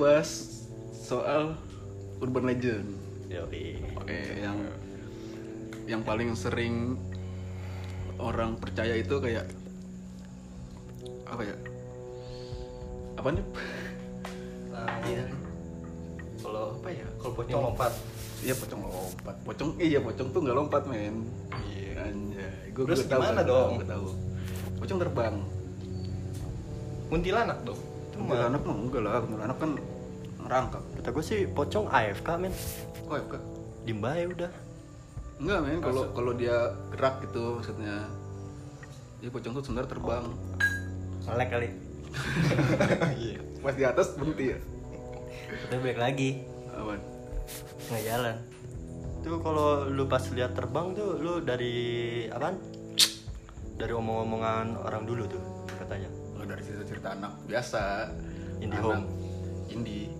bahas soal urban legend. Yoi Oke yang yang paling sering orang percaya itu kayak apa ya? Apa nih? Iya. Kalau apa ya? Kalau Yang pocong lompat. Iya pocong lompat. Pocong iya pocong tuh nggak lompat men. Iya. Anjay. Gua, Terus gua tahu, gimana dong? tahu, gua tahu. Pocong terbang. Kuntilanak dong. Mah Kuntilanak mah enggak lah, kuntilanak kan ngerangkap. Kata gue sih pocong AFK men Oh ya, Kak. Dimbae udah Enggak men, kalau kalau dia gerak gitu maksudnya. Dia pocong tuh sebenarnya terbang. Melek kali Iya. Pas di atas berhenti ya. Udah balik lagi Aman. Nggak jalan Tuh kalau lu pas lihat terbang tuh Lu dari apaan? Dari omong-omongan orang dulu tuh Katanya dari cerita-cerita anak biasa. Indie anak home. Indie.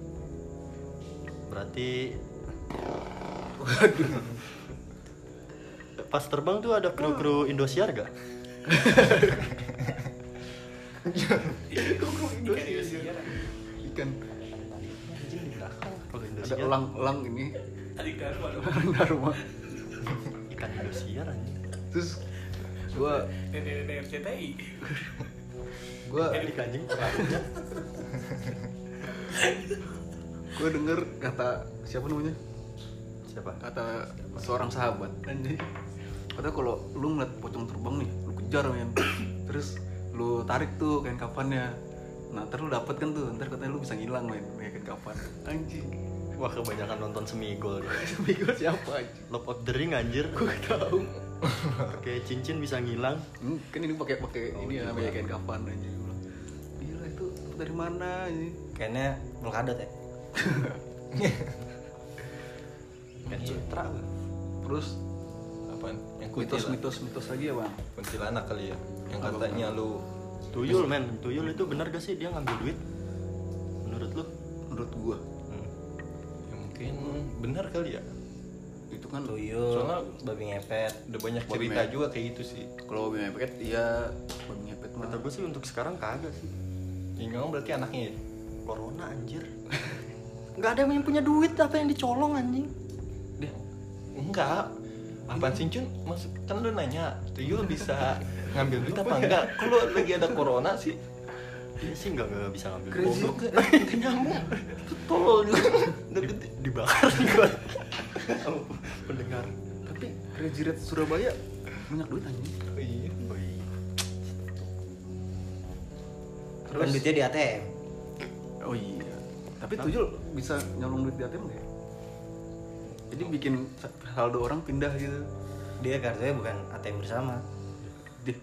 Berarti Pas terbang tuh ada kru-kru Indosiar gak? Ikan ada Indosiar elang-elang ini. Dong. Dharma. Ikan Indosiar anjing Terus gua Nenek-nenek RCTI. Gua Ikan anjing gua denger kata siapa namanya? Siapa? kata seorang sahabat. Anjing. Kata kalau lu ngeliat pocong terbang nih lu kejar men. Terus lu tarik tuh kain kafannya. Nah ntar lu dapet kan tuh ntar katanya lu bisa ngilang men kayak kain kafan. Anjing. Wah kebanyakan nonton semigol dia. Mikir siapa anjing? Love of the Ring anjir. Gue gak tau Pakai cincin bisa ngilang. Hmm, kan ini pakai pakai ini ya pakai kain kafan anjing dari mana anjing Kayaknya melkadot ya Kayak citra gua. terus Apaan? Yang kuntilanak. mitos-mitos mitos lagi ya bang Kuntilanak kali ya. Yang Apa, katanya lu Tuyul men, tuyul itu benar gak sih dia ngambil duit? Menurut lu? menurut gua Hmm. ya mungkin benar kali ya. itu kan tuyul Soalnya babi ngepet udah banyak cerita juga kayak gitu sih. kalau babi ngepet iya babi ngepet mah Kata gue sih untuk sekarang kagak sih Yang ngomong berarti anaknya ya. Corona anjir Gak ada yang punya duit apa yang dicolong anjing Dia enggak. Apaan sih Cun? Maksud kan lu nanya, tuyul bisa ngambil duit apa enggak? Kalau lagi ada corona sih Dia sih gak, gak bisa ngambil Crazy goblok juga Gak nyambung Itu tolol juga gede Dibakar Sama pendengar tapi Crazy Rate Surabaya banyak duit anjing iya Oh iya. Kan duitnya di ATM oh iya. Tapi tuyul bisa nyolong duit di ATM nggak ya? jadi bikin saldo orang pindah gitu. Dia kartunya bukan ATM bersama. Dia,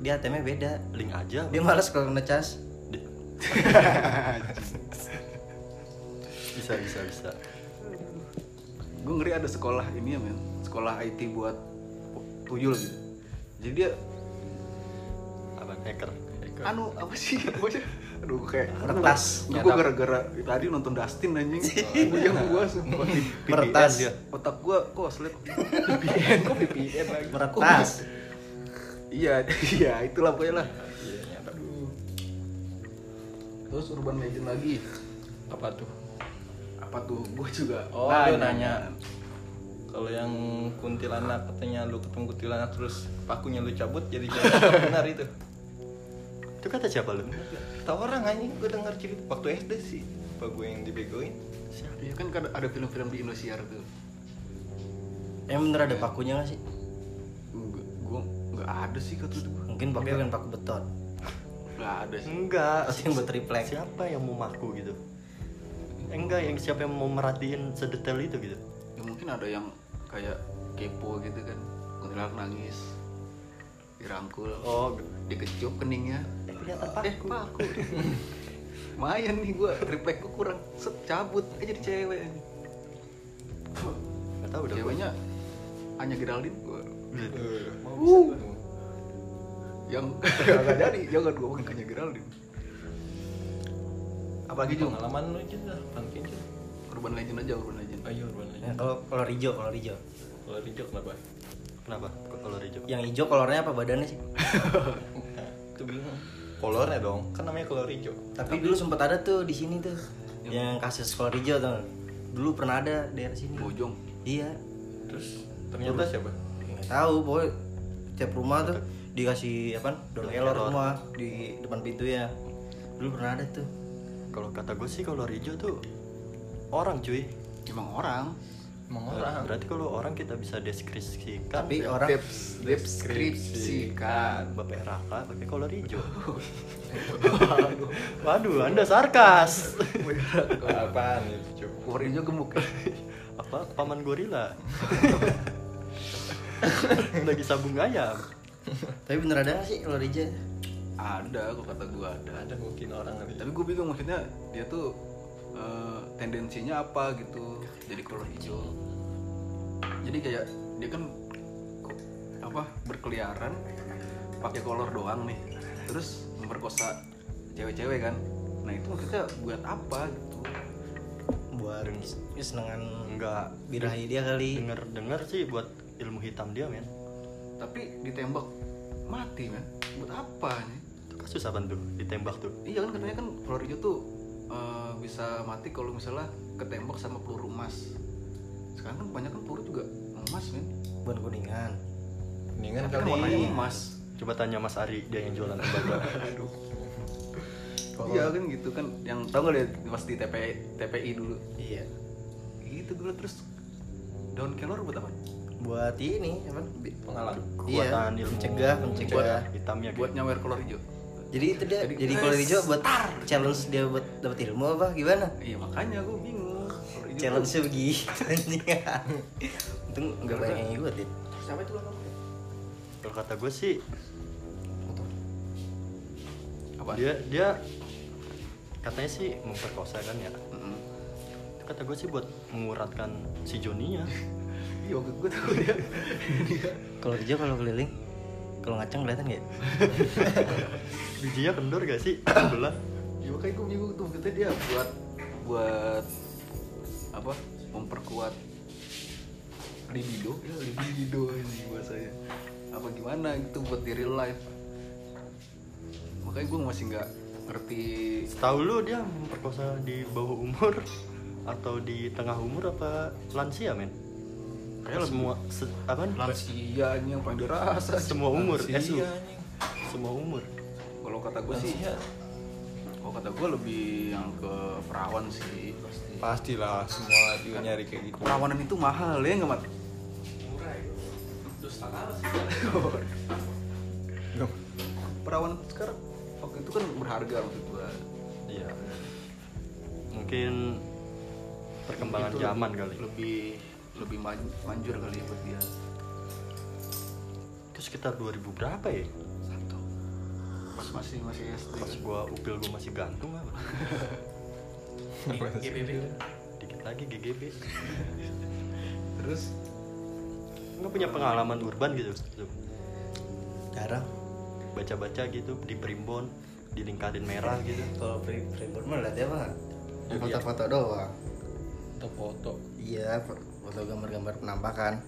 dia ATM-nya beda. Link aja. Dia malas kalau ngecas Di- Bisa bisa bisa. Gue ngeri ada sekolah ini ya men. Sekolah IT buat tuyul gitu. Jadi dia Apa Hacker anu apa sih? Apa sih aduh kayak Meretas. gue gara-gara tadi nonton Dustin anjing. Gue yang gue sumpah. Meretas. dia. otak gue kok slip VPN kok VPN lagi? Meretas. Kok- iya iya itulah pokoknya lah. Iya nyata terus urban legend lagi. Apa tuh? apa tuh? Gue juga Oh lu nanya. Kalau yang kuntilanak katanya lu ketemu kuntilanak terus pakunya lu cabut jadi benar itu Itu kata siapa lu? tahu orang anjing gue denger cerita waktu SD sih apa gue yang dibegoin Iya kan ada, ada film-film di Indosiar tuh. Emang bener ada pakunya gak sih? Gua nggak ada sih kata itu. Mungkin pakai bukan paku beton. Nggak ada sih. Enggak. Pasti yang buat triplek. Siapa yang mau maku gitu? Enggak, yang siapa yang mau merhatiin sedetail itu gitu? Ya mungkin ada yang kayak kepo gitu kan. Kuntilanak nangis. Dirangkul. Oh, Dikecup keningnya. Eh, kelihatan Eh, paku. Lumayan nih gua triplek gua kurang set cabut aja jadi cewek. Gak tau udah. Ceweknya Anya Geraldine gua. uh. Yang kagak jadi, jangan gua ngomongin Anya Geraldine. apalagi pengalaman lu aja lah pangkin aja Urban Legend aja, Urban Legend. ayo urban Ya, legend kalau kalau Rijo, kalau Rijo. kalau Rijo kenapa Kenapa? Kok Kalau hijau? Yang hijau kolornya apa badannya sih? Nah, itu bingung kolornya dong kan namanya kolor hijau Tapi dulu sempat ada tuh di sini tuh. Yang kasus kolor hijau tuh. Dulu pernah ada daerah sini. Bojong. Iya. terus ternyata siapa Nggak tahu, pokoknya tiap rumah tuh dikasih apa? Daun kelor rumah di depan pintu ya. Dulu pernah ada tuh. Kalau kata gue sih kalau hijau tuh orang cuy. Emang orang. Emang orang Berarti kalau orang kita bisa deskripsikan. Tapi orang Deps- Deskripsikan. Bapak Raka pakai kolor hijau. Waduh, anda sarkas. apaan itu coba Warna hijau gemuk. Apa? Paman gorila. Lagi sabung ayam. tapi bener ada nggak sih kolor hijau? ada, kok kata gua ada. ada mungkin orang Tapi gue bingung maksudnya dia tuh eh, tendensinya apa gitu jadi kolor hijau. Jadi kayak dia kan apa berkeliaran pakai kolor doang nih, terus memperkosa cewek-cewek kan. Nah itu maksudnya buat apa gitu? Buat kesenangan Enggak. birahi dia kali. Dengar dengar sih buat ilmu hitam dia men. Tapi ditembak mati kan? Buat apa nih? Kasus apa tuh? Ditembak tuh. Iya kan katanya kan kolor hijau tuh eh, bisa mati kalau misalnya ketembak sama peluru emas. Sekarang kan banyak kan peluru juga emas men. Buat kuningan. mendingan Tapi kan kali warnanya emas. Coba tanya Mas Ari, dia yang jualan tembaga. Iya kan gitu kan yang tau gak lihat pas di TPI TPI dulu Iya. gitu dulu terus daun kelor buat apa? Buat ini apa? Pengalaman Iya, Kekuatan ilmu mencegah, mencegah. hitamnya Buat nyawer kolor hijau. Jadi itu dia Jadi- jadi, kolor hijau buat challenge dia buat dapat ilmu apa gimana? Iya makanya gue bingung. Challenge-nya begitu anjing. Untung enggak banyak yang ikut ya. tuh- siapa itu lah Kalau kata gue sih Apa? dia dia katanya sih memperkosa kan ya. Itu kata gue sih buat menguratkan si Joninya. Iya gue tuh dia dia Kalau hijau kalau keliling kalau ngacang kelihatan nggak? ya? Bijinya kendor gak sih? Belah. ya makanya gue bingung tuh maksudnya dia buat buat apa memperkuat libido ya libido ini bahasanya apa gimana gitu buat di real life makanya gue masih nggak ngerti Tahu lu dia memperkosa di bawah umur atau di tengah umur apa lansia men? Kayak semua se, apa? lansia ini yang paling dirasa Semua umur, Lansia, anjing. Semua umur. kalau kata gue sih kalau kata gue lebih yang ke perawan sih pasti pastilah semua juga nyari kayak gitu perawanan itu mahal ya nggak mat murah itu terus setengah sekarang waktu itu kan berharga maksud gue Iya. Mungkin perkembangan Itu zaman lebih- kali. lebih lebih man- manjur kali ya buat dia Itu sekitar 2000 berapa ya? satu pas masih masih SD Pas gua upil gua masih gantung apa? GBB Dikit lagi GGB. terus Nggak punya pengalaman urban gitu. Jarang. Baca-baca gitu di primbon, di lingkarin merah gitu. Kalau pre pribon mah lihat apa? Ya, Foto-foto doang. foto-foto Iya, foto gambar-gambar penampakan.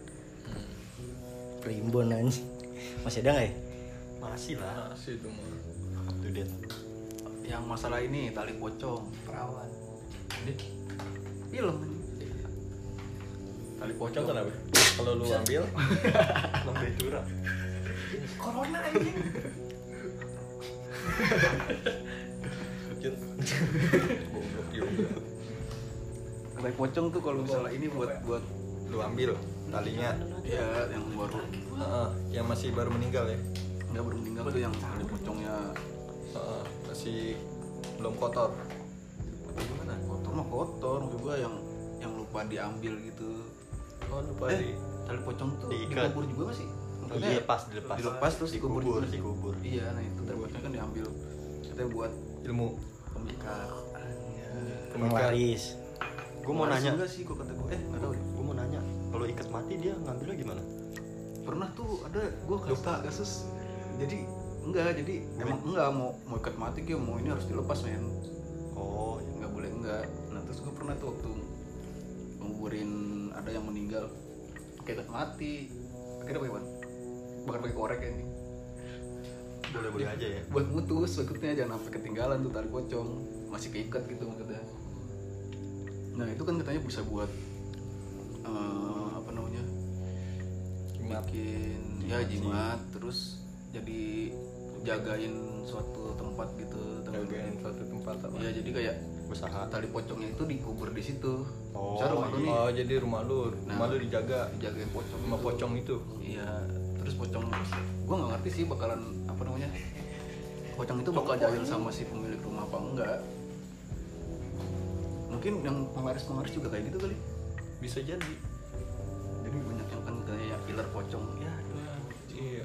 Primbon anjing. Masih ada nggak ya? Masih lah. masih itu mah Up to date. yang masalah ini tali pocong Perawan. film tali pocong kenapa kalau lu ambil Lambe dura. corona anjing. Goblok juga. Tali pocong tuh kalau misalnya ini buat buat lu ambil talinya. Ya yang baru. Heeh, yang masih baru meninggal ya? Nggak baru meninggal tuh yang tali pocongnya Heeh, masih belum kotor. Gimana? Kotor mah kotor maksud gua yang yang lupa diambil gitu. Oh lupa eh di tali pocong tuh Diikat. dikubur juga gak sih? Maksudnya Dilepas, dilepas. dilepas terus dikubur, Dikubur, juga sih? dikubur. iya nah itu tali pocong kan diambil. Katanya buat ilmu. pemikat Penglaris. Gue mau nanya. juga sih gua kata gua. Eh nggak tahu deh. Gue mau nanya. Kalau ikat mati dia ngambilnya gimana? pernah tuh ada gua kasus, kasus. Jadi enggak. Jadi emang enggak. Mau mau ikat mati dia mau ini harus dilepas men. Oh, ya. nggak boleh enggak. Nah terus gue pernah tuh waktu nguburin ada yang meninggal. Pakai ikat mati. Akhirnya pakai apa bakar pakai korek ya ini. Boleh-boleh aja ya. buat mutus berikutnya jangan sampai ketinggalan tuh tali pocong. Masih keikat gitu maksudnya nah itu kan katanya bisa buat eh, apa namanya? Jimat. bikin ya jimat terus jadi jagain suatu tempat gitu jagain suatu tempat apa? Ya jadi kayak Usaha. tali pocongnya itu dikubur di situ. Oh, Misalnya rumah lu nih. oh jadi rumah lu. Nah. rumah lu dijaga. dijagain pocong rumah itu. pocong itu. Iya terus pocong gue nggak ngerti sih bakalan apa namanya pocong itu bakal jahil sama si pemilik rumah apa enggak mungkin yang penglaris juga kayak gitu kali. Bisa jadi. Jadi banyak yang kan kayak killer pocong ya. Iya.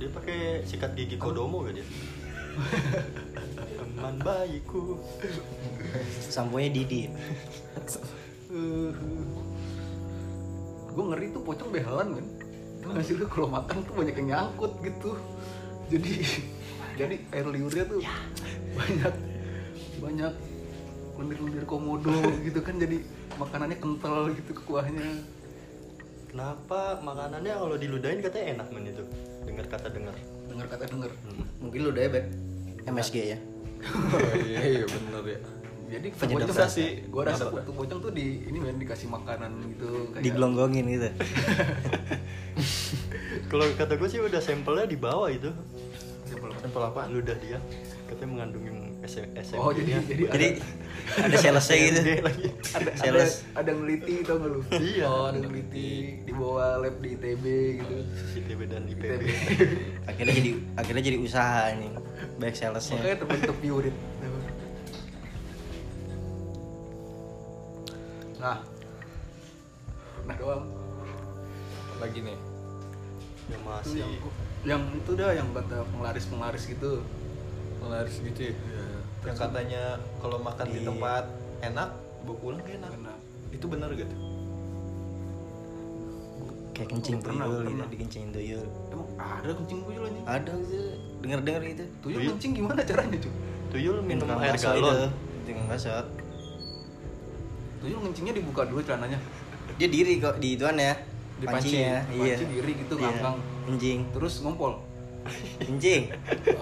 Dia pakai sikat gigi kodomo gak dia? Teman bayiku. Samponya Didi. gue ngeri tuh pocong behalan kan sih lu kalau makan tuh banyak yang nyangkut gitu. Jadi jadi air liurnya tuh banyak banyak lendir-lendir komodo gitu kan jadi makanannya kental gitu ke kuahnya Kenapa makanannya kalau diludahin katanya enak men itu? Dengar kata dengar. dengar kata denger Mungkin lu udah bet. MSG ya. oh, iya iya bener ya jadi Penyedap sih gue rasa tuh pocong tuh di ini men dikasih makanan gitu kayak Digelonggongin gitu. Kalau kata gue sih udah sampelnya di bawah itu. Sampel apa? Sampel apa? Ludah dia. Katanya mengandung SM, SMP oh jadi jadi Jadi ada salesnya gitu. lagi. ada ada sales. ada yang neliti tau gak lu Iya. oh ada yang neliti di bawah lab di ITB gitu ITB dan IPB. ITB Akhirnya jadi akhirnya jadi usaha nih. Baik salesnya. makanya terbentuk piurit nah nah doang lagi nih Yang itu masih yang yang itu dah yang kata penglaris penglaris gitu laris gitu ya yang katanya kalau makan di Iya. tempat enak bawa pulang gak enak Enak. itu bener gitu Kayak kencing Pernah, tuyul gitu, pernah. dikencingin tuyul. emang ada kencing tuyul anjing Ada gitu. Dengar-dengar gitu. tuyul Tuyul? kencing gimana caranya cuy tuyul minum air galon. itu. Tukang bakso. tuyul kencingnya dibuka dulu celananya Dia diri kok di ituan ya. Di Pancinya, panci. iya. Panci diri gitu Iya. ngangkang Kencing. terus ngompol Kencing.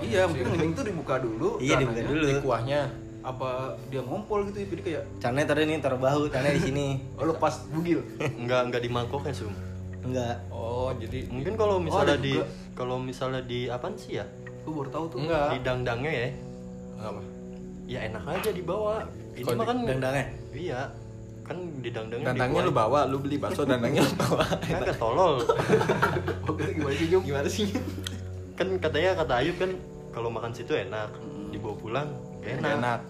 iya mungkin kencing tuh dibuka dulu Iya, dibuka dulu. di kuahnya apa dia ngompol gitu jadi kayak Caranya taruh ini taruh bahu, caranya di sini. oh lepas bugil Enggak enggak di mangkoknya sum. Enggak. oh jadi Mungkin kalau misalnya ada di kalau misalnya di apaan sih ya? gue baru tahu tuh enggak Di dangdangnya ya. apa Ya enak aja dibawa. Ini mah kan Dangdangnya. Iya. Kan di dangdangnya dandangnya lu bawa lu beli bakso dandangnya lu bawa Kagak tolol. oh gimana sih Jum gimana sih kan katanya kata Ayub kan kalau makan situ enak, dibawa pulang gak enak. enak.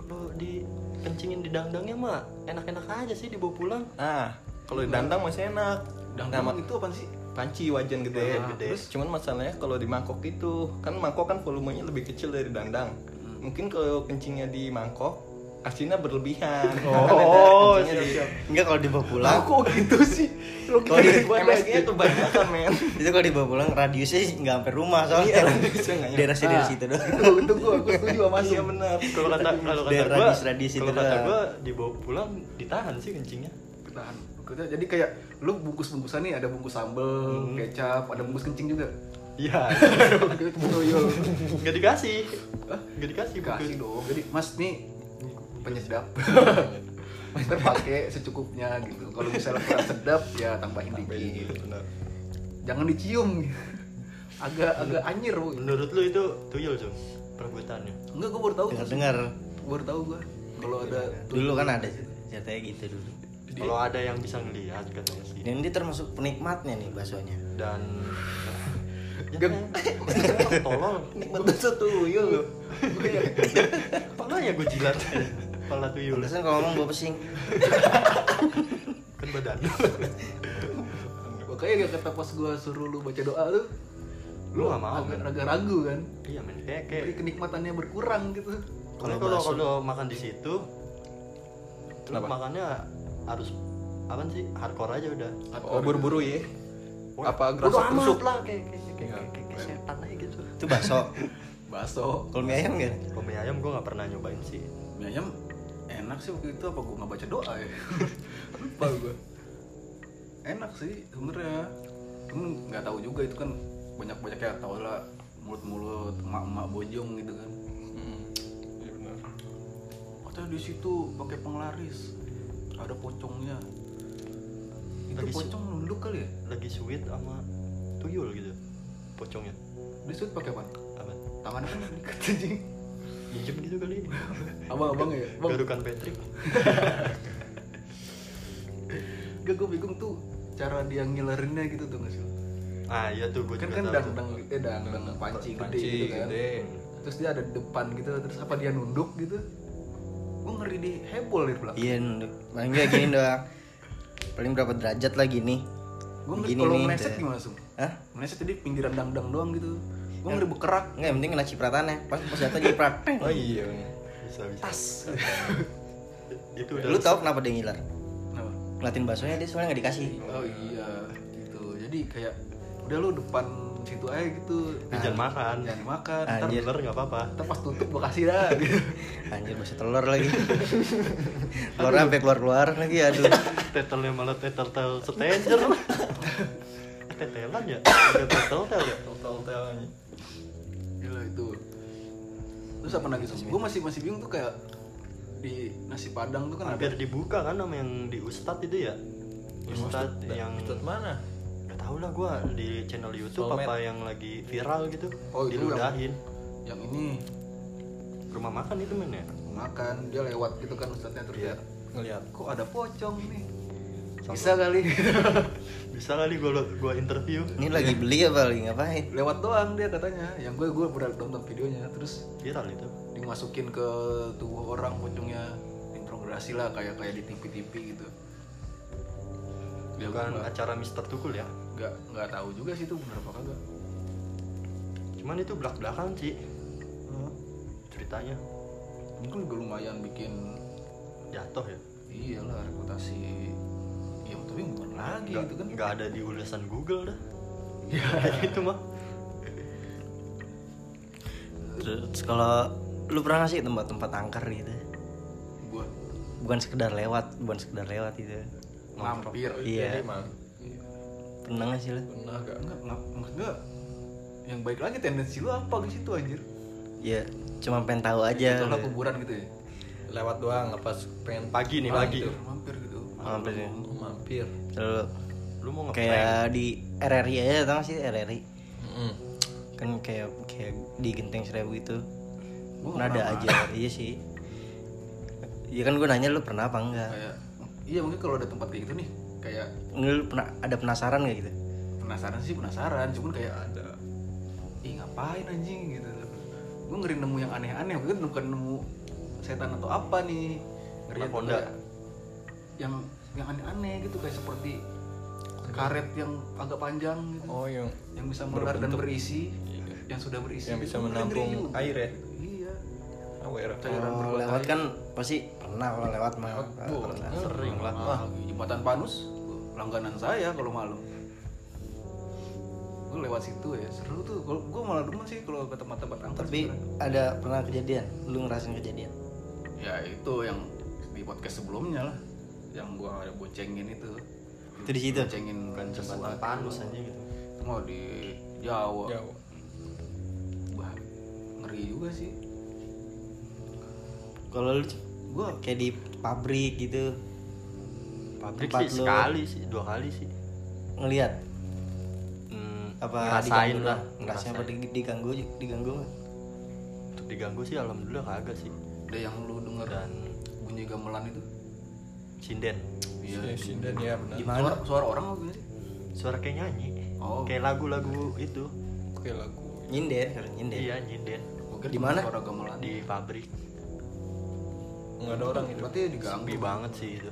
Kalau di kencingin di dangdangnya mah enak-enak aja sih dibawa pulang. nah kalau di dandang masih enak. Dangdang Nama- itu apa sih? panci wajan gede, Ah, gede. terus cuman masalahnya kalau di mangkok itu kan mangkok kan volumenya lebih kecil dari dandang. Mungkin kalau kencingnya di mangkok asinnya berlebihan Oh, Kencingnya di- siap-siap. Enggak kalau dibawa pulang. kok gitu sih lo Kalau di MSG nya kebanyakan men itu kalau dibawa pulang radiusnya nggak sampai rumah soalnya. Iya, radiusnya nggak nyampe. Daerah sini dari Ah. situ doang. itu itu gua gua setuju sama iya benar Kalau kata kalau kata gua, radius-radius itu kalau kata doang. gua dibawa pulang ditahan sih kencingnya. Ketahan. Kerja- jadi kayak lu bungkus bungkusan nih ada bungkus sambel kecap ada bungkus kencing juga Iya. Nggak dikasih. Nggak dikasih. kasih dong jadi mas nih penyedap. Master pakai secukupnya gitu. Kalau misalnya kurang sedap ya tambahin dikit. jangan dicium. Agak agak anyir woy. menurut lu itu tuyul Jung perbuatannya? Enggak gue baru tahu. Dengar dengar baru tahu gue kalau ada dulu kan ada ceritanya gitu dulu. Kalau ada yang bisa ngelihat katanya sih. Dan dia termasuk penikmatnya nih baksonya. Dan Gak- ya, tolol nikmat bakso tuyul. Palanya gue jilat pala tuyul. Pantesan kalau ngomong bawa pesing. Kan badan. Makanya gak kata pas gue suruh lu baca doa tuh lu gak mau agak kan agak ragu kan. Iya men. Kayak Jadi kayak kenikmatannya berkurang gitu. Kalau kalau kalau makan di situ lu Kenapa? makannya harus apa sih? Hardcore aja udah. Oh buru-buru ya? Apa gerasa amat tusuk lah kayak kayak kayak, Iya. kayak, kayak, kayak setan aja gitu. Itu bakso. Bakso. Kalau mie ayam kan kalau mie ayam gue nggak pernah nyobain sih. Mie ayam enak sih waktu itu apa gue nggak baca doa ya? Lupa gue enak sih sebenarnya. Cuman nggak tahu juga itu kan banyak banyak ya tau lah. Mulut-mulut emak-emak bojong gitu kan. Hmm, iya benar. Katanya di situ pakai penglaris. Ada pocongnya. Itu Lagi pocong nunduk kali ya? lagi sweet sama tuyul gitu pocongnya. Dia suit pakai apa? Apa? Tangannya kan minjem gitu kali. Abang-abang ya? Bang garukan Patrick. Gak gue bingung tuh cara dia ngilerinnya gitu tuh nggak sih ah iya tuh gue kan juga kan tahu dang tuh. dang eh dang dang panci gede Panci gitu kan. gede. terus dia ada di depan gitu terus apa dia nunduk gitu. Gue ngeri di hebol di belakang. Iya nunduk. paling nggak gini doang. Paling berapa derajat lagi nih gue ngeri Gini kalau nih, meleset gimana sum Hah? meleset jadi pinggiran dang dang doang gitu gue ngeri bekerak Enggak, yang penting kena cipratannya. Pas pas jatuh ciprat. oh iya bisa bisa tas itu udah Lu tahu kenapa dia ngiler? Kenapa? Ngeliatin baksonya dia soalnya nggak dikasih. oh iya gitu jadi kayak udah lu depan situ aja gitu Lu jangan makan jangan ntar, Anjir. Ntar nggak apa-apa ntar pas tutup gue kasih dah gitu Anjir bakso telur lagi. keluar sampai keluar-keluar lagi aduh. tetelnya malah tetel tel setejer tetelan ya udah tetel tel ya telnya gila itu. Terus apa lagi gue masih masih bingung tuh kayak di nasi padang tuh kan hampir ada. dibuka kan sama yang di Ustad itu ya? Ustad yang Ustad mana? Gak tau lah gue di channel YouTube Soulmate. apa yang lagi viral gitu. Oh, itu diludahin. yang ini. Rumah makan itu men ya? Makan dia lewat gitu kan ustadznya terus Iya. ya ngelihat kok ada pocong nih bisa kali. Bisa kali gue gua interview. Ini lagi beli apa lagi? Ngapain? lewat doang dia katanya. Yang gue gue pernah nonton videonya terus viral itu. dimasukin ke tubuh orang pocongnya interogasi lah kayak kayak di tv-tv gitu. Dia bukan nggak acara Mister Tukul ya? Nggak nggak tahu juga sih itu bener apa kagak. Cuman itu belak belakan sih ceritanya. Mungkin juga lumayan bikin jatuh ya? Iyalah reputasi tapi bukan lagi nggak gitu kan nggak ada di ulasan Google dah ya itu mah Terus kalau lu pernah nggak sih tempat-tempat angker gitu? gue Bukan sekedar lewat, bukan sekedar lewat gitu. mampir Iya. emang Pernah nggak sih lu? pernah gak enggak enggak yang baik lagi tendensi lu apa di situ anjir Ya, cuma pengen tahu aja. Itulah kuburan gitu ya lewat doang pas pengen pagi nih pagi gitu. mampir gitu Mampir ya. Mampir Terus lu mau ngeprank kayak di RRI aja tau gak sih RRI? Mm-mm. Kan kayak kayak di Genteng Seribu itu. Gua Pernah nggak ada aja, iya sih. Iya kan gue nanya lu pernah apa enggak? kayak iya mungkin kalau ada tempat kayak gitu nih kayak Lu pernah ada penasaran gak gitu? penasaran sih penasaran cuman kayak ada ih ngapain anjing gitu gue ngeri nemu yang aneh-aneh gue bukan nemu setan atau apa nih ngeri yang Anaconda. yang yang aneh-aneh gitu kayak seperti karet yang agak panjang gitu oh yang yang bisa melar dan berisi Iya. yang sudah berisi Yang gitu. bisa Ngeri menampung juga. air ya? iya aware Cairan Kalau berbuat lewat air. kan pasti pernah kalau lewat mah. Pernah. sering lah Wah, jembatan Panus langganan saya kalau malam gue lewat situ ya seru tuh kalau gue malah demen sih kalau ke tempat-tempat angker Tapi sebenarnya. ada pernah kejadian, lu ngerasain kejadian. ya itu yang di podcast sebelumnya lah yang gua ada boncengin itu. Itu di situ. boncengin bukan jembatan panus aja gitu. Itu mau di Jawa. Jauh Wah, ngeri juga sih. Kalau lu gua kayak di pabrik gitu pabrik Tempat sih lu- sekali sih dua kali sih. ngelihat hmm, apa ngerasain lah ngerasain apa diganggu diganggu nggak? untuk diganggu sih alhamdulillah kagak sih. Ada yang lu denger dan bunyi gamelan itu sinden iya Ya, Sindan ya benar. gimana suara, suara orang apa sih suara kayak nyanyi Oh. kayak lagu-lagu itu Oke lagu. nyinden kalau nyinden iya nyinden Di mana? suara gamelan di pabrik Enggak ada orang itu. berarti diganggu sepi banget sih itu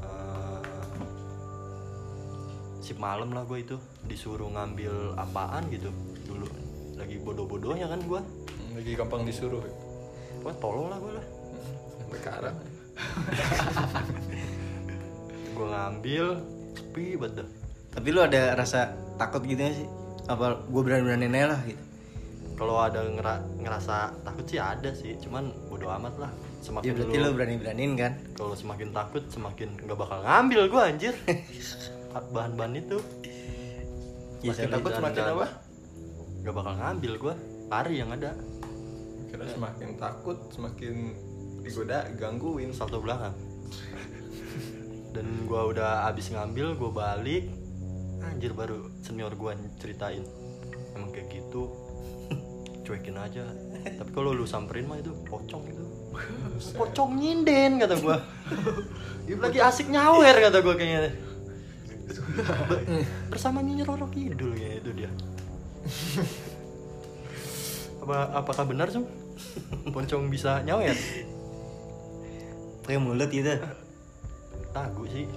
Eh, sip malam lah gue itu disuruh ngambil apaan gitu dulu lagi bodoh-bodohnya kan gue Lagi gampang disuruh. wah tolong lah gue lah Sekarang. gue ngambil sepi banget dah. tapi lu ada rasa takut gitu gak sih? Apa gue berani beraniin aja lah gitu? Kalau ada ngera- ngerasa takut sih ada sih cuman bodo amat lah. Ya semakin berarti lu- lu berani beraniin kan? Kalau semakin takut semakin nggak bakal ngambil gue anjir. Bahan-bahan itu. Ya Makin soalnya- takut semakin dan- apa? nggak bakal ngambil gue lari yang ada. Kira semakin takut, semakin digoda, gangguin. salto belakang. Dan gua udah abis ngambil gua balik. Anjir baru senior gua ceritain. Emang kayak gitu. Cuekin aja. Tapi kalau lu samperin mah itu pocong itu pocong nyinden kata gua. Lagi asik nyawer kata gua kayaknya. Be- bersama nyinyir Roro Kidul kayaknya itu dia. Apa apakah benar sih pocong bisa nyawer pakai mulut gitu. Tagu sih.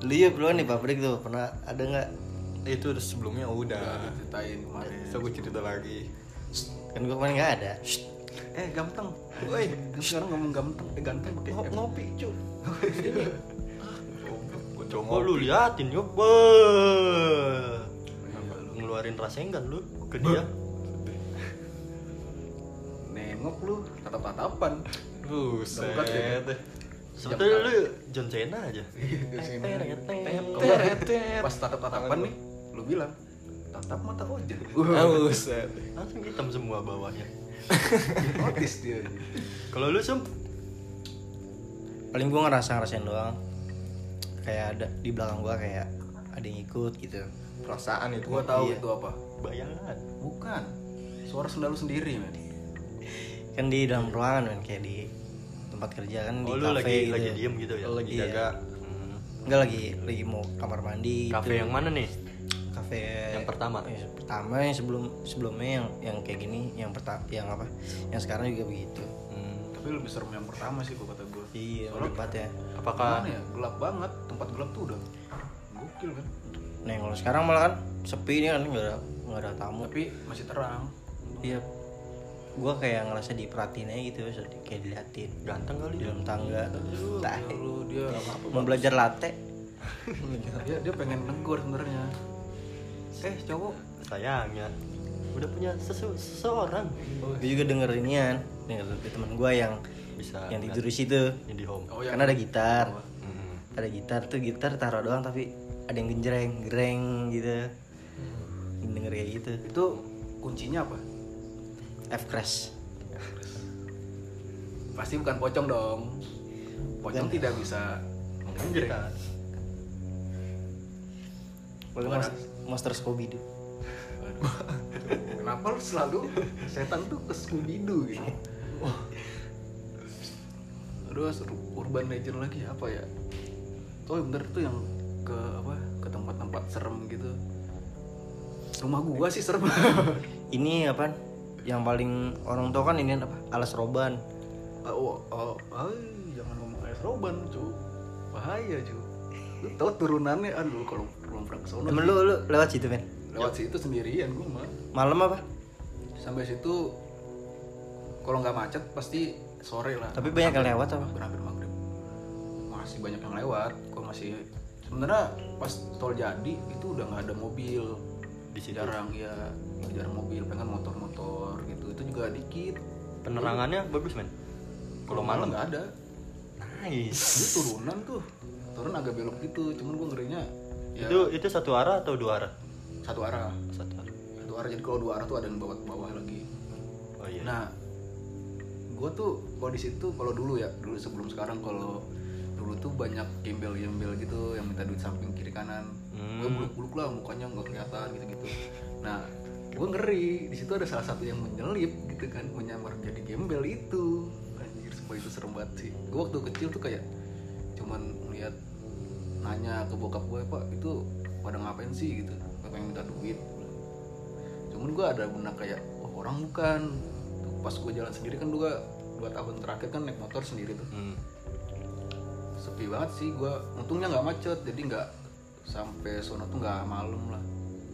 Lu ya belum di pabrik tuh. Pernah ada nggak? Itu udah sebelumnya udah. Udah. ceritain kemarin. So gue cerita lagi. kan gue kemarin nggak ada. Eh ganteng. Woi sekarang ngomong ganteng. Eh ganteng pakai Ngo- ngopi cu. Ini. Ah, Gue coba Oh lu liatin yuk, Wah. ngeluarin rasa enggan lu ke dia. nengok lu tatap tatapan Buset. Ya. Sebetulnya lu John Cena aja. pas tatap tatapan nih lu bilang tatap mata Ah, Buset. Langsung hitam semua bawahnya. notis dia Kalau lu sum, paling gue ngerasa ngerasain doang kayak ada di belakang gue kayak ada yang ikut gitu Perasaan itu. gua tahu Iya. itu apa bayangan. bukan suara sendal lu sendiri men kan di dalam ruangan kan kayak di tempat kerja kan di Oh lu kafe lagi gitu lagi diem gitu ya? Lagi Iya. jaga. Hmm. Enggak lagi lagi mau kamar mandi Kafe gitu. yang mana nih? kafe Yang pertama? yang pertama yang sebelum sebelumnya yang yang kayak gini yang pertama yang apa yang sekarang juga begitu Hmm. tapi lebih serem yang pertama sih gua kata gua iya Soalnya- tempat ya Apakah ya gelap banget tempat gelap tuh udah gokil kan nah kalau sekarang malah kan sepi ini kan nggak ada nggak ada tamu tapi masih terang iya gua kayak ngerasa diperhatiin aja gitu so- kayak diliatin. Ganteng kali dalam tangga. Tai. lalu dia mau belajar latte? Dia dia pengen negur sebenarnya. Eh cowok. Sayangnya udah punya sesu- seseorang. Gue juga denger inian denger dari teman gua yang bisa yang tidur di situ. di home. oh ya karena ada gitar. Hmm. ada gitar tuh gitar taruh doang tapi ada yang genjreng gereng gitu. Denger kayak gitu. Itu kuncinya apa F crash. Pasti bukan pocong dong. Pocong tidak bisa menggenjreng Boleh Gimana? mas Monster Scooby Doo kenapa lu selalu setan tuh ke Scooby Doo gitu? Terus ur- urban legend lagi apa ya? Oh bener tuh yang ke apa? Ke tempat-tempat serem gitu. Rumah gua sih serem. Ini apa yang paling orang tua kan ini apa? Alas roban. Oh, oh, oh, jangan ngomong es roban cu. Bahaya cu. Lu tau turunannya? Aduh kalau belum pernah ke sana temen lu lu lewat situ men lewat situ sendirian gua mah. Malam apa? Sampai situ kalau nggak macet pasti sore lah. Tapi banyak yang lewat apa? hampir maghrib. Masih banyak yang lewat. Kok masih sebenarnya pas tol jadi itu udah nggak ada mobil Di situ. jarang ya jarang mobil pengen motor-motor gitu itu juga dikit Penerangannya bagus men. Kalau malam nggak ada Nice. itu turunan tuh turun agak belok gitu cuman gua ngerinya ya Itu itu satu arah atau dua arah? satu arah Satu arah. satu arah jadi kalau dua arah tuh ada yang bawah bawah lagi Oh iya. Nah, gue tuh kalau di situ kalau dulu ya dulu sebelum sekarang kalau dulu tuh banyak gembel-gembel gitu yang minta duit samping kiri kanan Hmm. gue buluk-buluk lah mukanya nggak kelihatan gitu-gitu. Nah gue ngeri. Di situ ada salah satu yang menyelip gitu kan menyamar jadi gembel itu. Anjir semua itu serem banget sih. Gue waktu kecil tuh kayak cuman ngeliat nanya ke bokap gue pak itu pada ngapain sih? Gitu. Yang minta duit. Cuman gue ada benak kayak oh orang bukan. Tuh, pas gue jalan sendiri kan juga dua tahun terakhir kan naik motor sendiri tuh. Hmm. sepi banget sih gue untungnya nggak macet jadi nggak sampai sono tuh nggak malam lah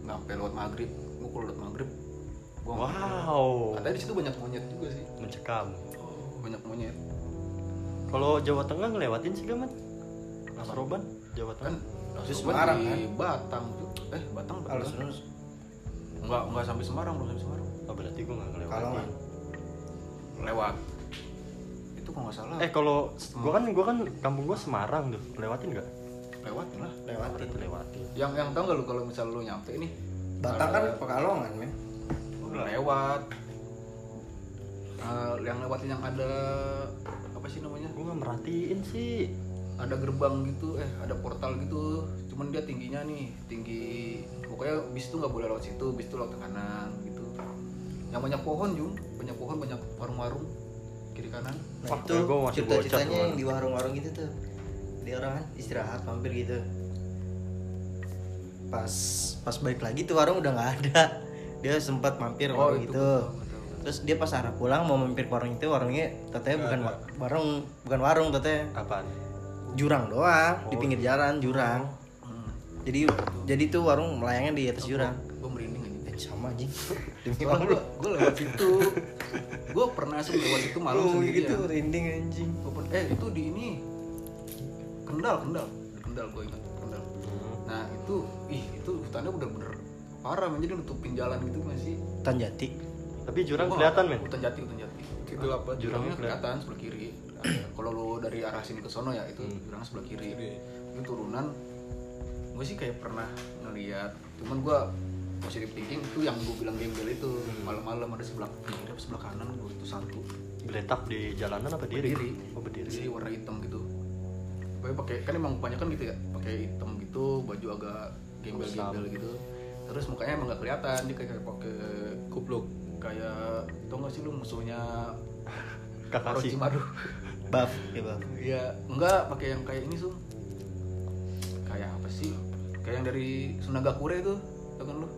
nggak sampai lewat maghrib gue kalau lewat maghrib gue Wow. katanya di situ banyak monyet juga sih Mencekam. banyak monyet Kalau Jawa Tengah ngelewatin sih gak, Man? Mas Roban, Jawa kan Tengah. Sobat Semarang, di kan? Batang tuh eh Batang Kalau Batang Sunus nggak nggak sampai Semarang belum sampai Semarang Oh, berarti gue gak ngelewatin. Kalongan. lewat itu kalau nggak salah Eh kalau gua kan gua kan kampung gua Semarang tuh. Lewatin nggak? Lewat lah lewatin. Lewatin. yang yang tau nggak lu kalau misal lu nyampe nih Batang kan Pekalongan, men. lewat Eh, yang lewatin yang ada apa sih namanya Gua nggak merhatiin sih. ada gerbang gitu eh ada portal gitu cuman dia tingginya nih tinggi pokoknya bis itu nggak boleh lewat situ bis itu lewat ke kanan gitu yang banyak pohon jung banyak pohon banyak warung-warung kiri kanan Nah, Wah, itu bocah cerita-ceritanya tuh. yang di warung-warung gitu tuh. Dia orang kan istirahat mampir gitu. Pas pas balik lagi tuh warung udah nggak ada. Dia sempat mampir Oh, warung itu itu. betul, betul, betul. Terus dia pas arah pulang mau mampir ke warung itu, warungnya katanya bukan wa- warung, bukan warung katanya Apaan? jurang doang di Oh. pinggir jalan jurang. Hmm. Jadi jadi tuh warung melayangnya di atas jurang. gue merinding aja Eh, sama anjing. Demi gue gue lewat situ gue pernah sih lewat itu malam Oh, sendirian gitu rinding anjing. Gua pen- eh itu di ini kendal kendal. Kendal gue ingat. Kendal. Nah itu ih itu hutannya bener-bener parah men. Jadi nutupin jalan gitu masih Tanjati. Tapi jurang Wah, kelihatan, men. hutan jati hutan jati. Itu apa? jurangnya kelihatan. sebelah kiri. Kalau lu dari arah sini ke sono ya itu Hmm. jurangnya sebelah kiri. Itu turunan gue sih kayak pernah ngeliat. Cuman gue positive thinking itu yang gue bilang gembel itu. Hmm. malam-malam ada sebelah kiri sebelah kanan gue itu satu. Geletak di jalanan apa diri? berdiri. Oh, berdiri. jadi warna hitam gitu Pokoknya pakai kan emang banyak kan gitu ya pakai hitam gitu baju agak gembel-gembel gitu terus mukanya emang gak kelihatan dia kayak pakai kupluk kayak tau gak sih lu musuhnya Kakashi. Orochimaru Buff, ya buff. Iya, enggak pakai yang kayak ini tuh. Kayak apa sih? Kayak yang dari Sunagakure itu, tau kan lu?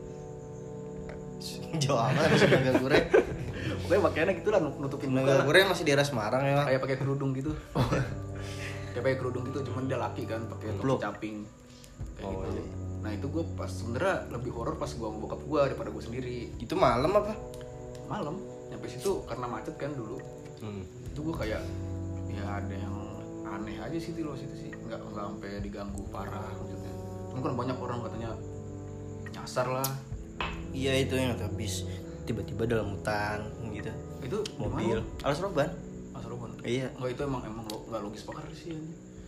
Jauh amat masih Naga Gure. Pokoknya pakaiannya gitu lah nutupin muka. Gure masih di daerah Semarang ya. Kayak pakai kerudung gitu. Kayak pakai kerudung gitu, cuman dia laki kan pakai topi caping. Kayak Oh, gitu. iya. Nah, itu gue pas sebenernya lebih horor pas gua sama bokap gua daripada gue sendiri. Itu malam apa? Malam nyampe situ karena macet kan dulu. Hmm. Itu gue kayak ya ada yang aneh aja sih di luar situ sih nggak nggak sampai diganggu parah maksudnya cuma kan banyak orang katanya nyasar lah Iya itu yang kata bis tiba-tiba dalam hutan gitu. itu Mobil. Alas roban. Iya. nggak itu emang emang lo nggak logis banget sih.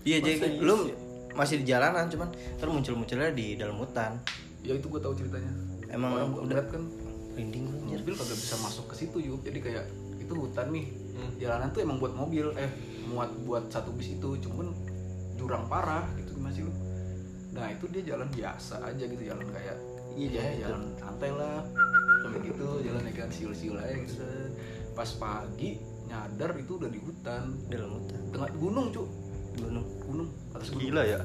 Iya jadi lu sih? masih di jalanan cuman kan muncul-munculnya di dalam hutan. ya itu gue tahu ceritanya Emang orang gua udah- kan Rinding mobil kagak bisa masuk ke situ yuk jadi kayak itu hutan nih Hmm. jalanan tuh emang buat mobil eh muat buat satu bis itu cuman jurang parah gitu gimana sih lu nah itu dia jalan biasa aja gitu jalan kayak Iya, ya, jalan jalan santai lah sampai gitu jalan ya kan siul-siul aja gitu pas pagi nyadar itu udah di hutan dalam hutan. tengah gunung cuk Gunung. gunung atas gunung Gila ya.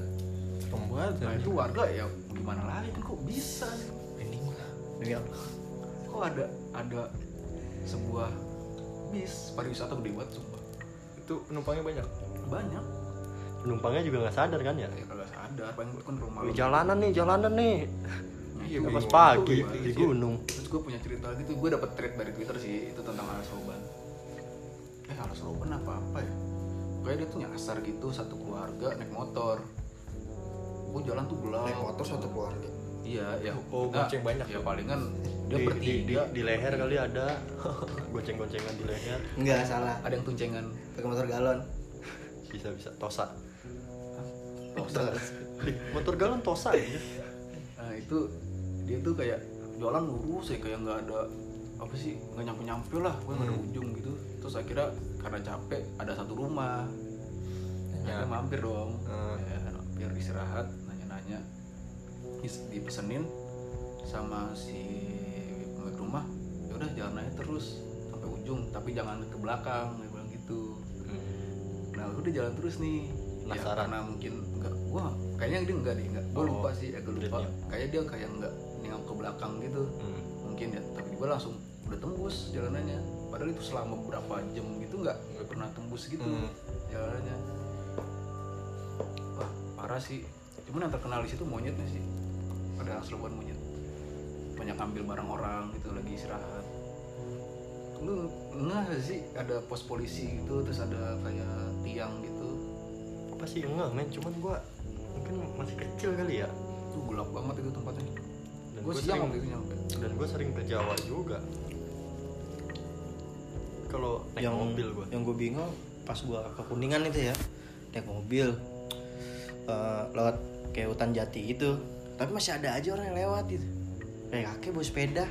Banget nah itu warga ya gimana lagi kan kok bisa gua. Demi Allah. kok ada ada sebuah bis pariwisata gede banget sumpah Itu penumpangnya banyak. banyak Penumpangnya juga nggak sadar kan ya? ya kagak sadar paling kan rumah Wih, jalanan nih, jalanan nih. Iya, Pas bingung. pagi Gua- di gunung. terus gue punya cerita gitu gue dapet thread dari twitter sih itu tentang alas roban eh alas roban apa apa ya kayak dia tuh nyasar gitu satu keluarga naik motor gue jalan tuh gelap Naik motor satu keluarga. iya ya Oh, Nah, gonceng banyak. ya palingan dia Di, di, di, bertiga di leher kali ada gonceng-goncengan di leher. Enggak salah. ada yang tuncengan Pakai motor galon. Bisa bisa tosa. Di motor galon tosa ya. nah itu dia tuh kayak jualan lurus ya kayak nggak ada apa sih nggak nyampe nyampe lah gue nggak ada Hmm. ujung gitu terus akhirnya karena capek ada satu rumah Ya. ya. mampir dong Hmm. ya, mampir istirahat nanya-nanya Dis- dipesenin sama si pemilik rumah ya udah jalan aja terus sampai ujung tapi jangan ke belakang dia bilang gitu nah udah jalan terus nih ya, Penasaran. karena mungkin enggak wah kayaknya dia enggak deh enggak gue Oh, lupa sih agak lupa dia- kayak dia kayak enggak nengok ke belakang gitu Hmm. mungkin ya gue langsung udah tembus jalanannya. Padahal itu selama berapa jam gitu nggak nggak pernah tembus gitu Hmm. jalanannya. Wah parah sih. Cuman yang terkenal di situ monyetnya sih. Ada serbuan monyet. Banyak ambil barang orang gitu lagi istirahat. Lu nggak sih? Ada pos polisi gitu terus ada kayak tiang gitu. Apa sih enggak men? Cuman gua mungkin masih kecil kali ya. Tuh gelap banget itu tempatnya dan gue siang sering waktu itu nyampe. dan gue sering ke Jawa juga. Kalau naik yang mobil gua. yang gue bingung pas gue ke kuningan itu ya naik mobil eh, lewat kayak hutan jati gitu. Tapi masih ada aja orang yang lewat gitu. Kayak kakek bawa sepeda.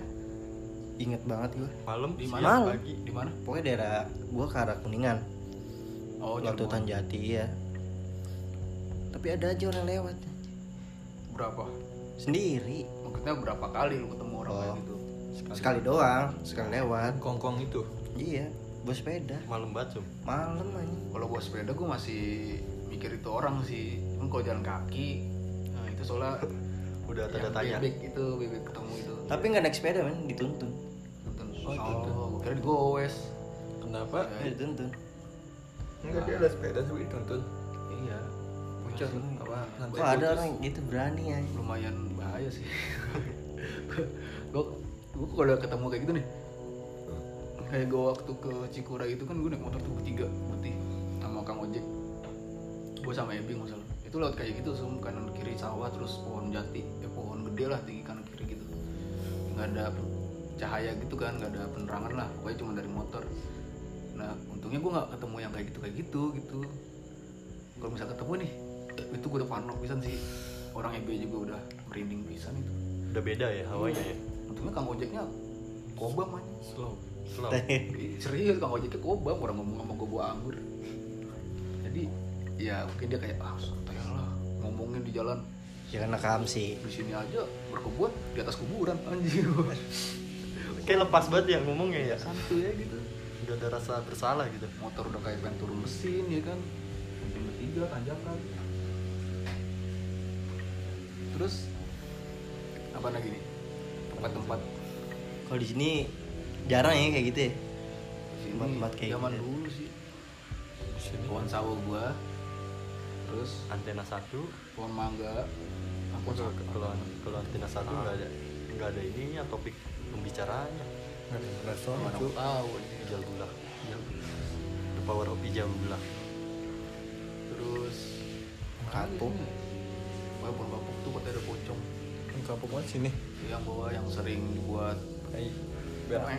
Inget banget gue malam di mana? Malam. pagi. Di mana? Pokoknya daerah gue ke arah kuningan. Oh lewat Cirebon. hutan jati ya tapi ada aja orang yang lewat. Berapa sendiri. Maksudnya berapa kali lu ketemu orang Oh. kayak gitu? Sekali. Doang sekali lewat. Kongkong itu? Iya bawa sepeda. Malam banget malam aja kalau gua sepeda gua masih mikir itu orang sih. Cuman kalau jalan kaki nah itu soalnya udah tanda yang tanya bebek itu bebek ketemu itu. Tapi nggak naik sepeda men dituntun. Oh, oh, gua kira digowes kenapa? Ya, Eh, dituntun. Enggak dia ada sepeda tapi dituntun bocor. Apa? Nanti kok ada orang gitu berani ya? Lumayan bahaya sih. Gua gua kalau ketemu kayak gitu nih. Kayak gua waktu ke Cikura itu kan gua naik motor tuh bertiga putih sama Kang Ojek. Gua sama Ebi nggak salah. Itu lewat kayak gitu sum kanan kiri sawah terus pohon jati. Ya pohon gede lah tinggi kanan kiri gitu. Nggak ada cahaya gitu kan nggak ada penerangan lah. Pokoknya cuma dari motor. Nah untungnya gua nggak ketemu yang kayak gitu kayak gitu gitu. Kalau bisa ketemu nih itu gua udah parno pisan sih. Orang EB juga udah merinding pisan itu. Udah beda ya hawanya ya? Untungnya kang ojeknya kobam aja slow. Slow. Ih, serius kang ojeknya kobam. Orang ngomong sama gue bawa anggur. Jadi ya mungkin dia kayak ah santai lah ngomongin di jalan. Ya karena kam sih. Di sini aja berkebun di atas kuburan anjir kayak lepas banget ya ngomongnya ya. Santuy ya gitu. Udah ada rasa bersalah gitu. Motor udah kayak pengen turun mesin ya kan. Jam bertiga tanjakan terus apa lagi nih? Tempat-tempat? Kalau di sini jarang ya kayak gitu ya. Tempat-tempat kayak zaman gitu. dulu sih. Pohon sawo gua. Terus? Antena satu. Pohon mangga. Aku kalau kalau antena satu nggak ada nggak ada ininya topik pembicaraannya restoran cu tahu ini. bulan the power of hijau bulan terus? Kapuk. Pohon bapuk tuh katanya ada pocong. Ini kampung mana sini yang bawa yang sering dibuat biar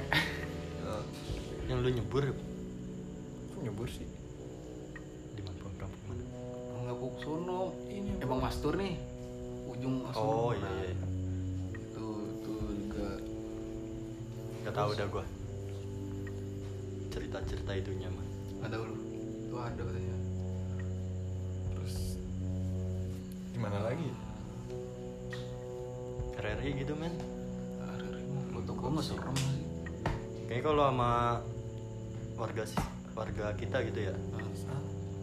Eh, yang lu nyebur kok nyebur sih? Di mana? Kampung mana? Nggak buk sono. Ini emang mastur nih? Ujung oh iya iya iya. itu itu juga. Nggak tahu dah gua. Cerita cerita itunya mah nggak tahu lu? Itu ada katanya di mana lagi? RRI gitu men. Ada foto gua nggak serem sih? Kayaknya kalau sama warga si- warga kita gitu ya.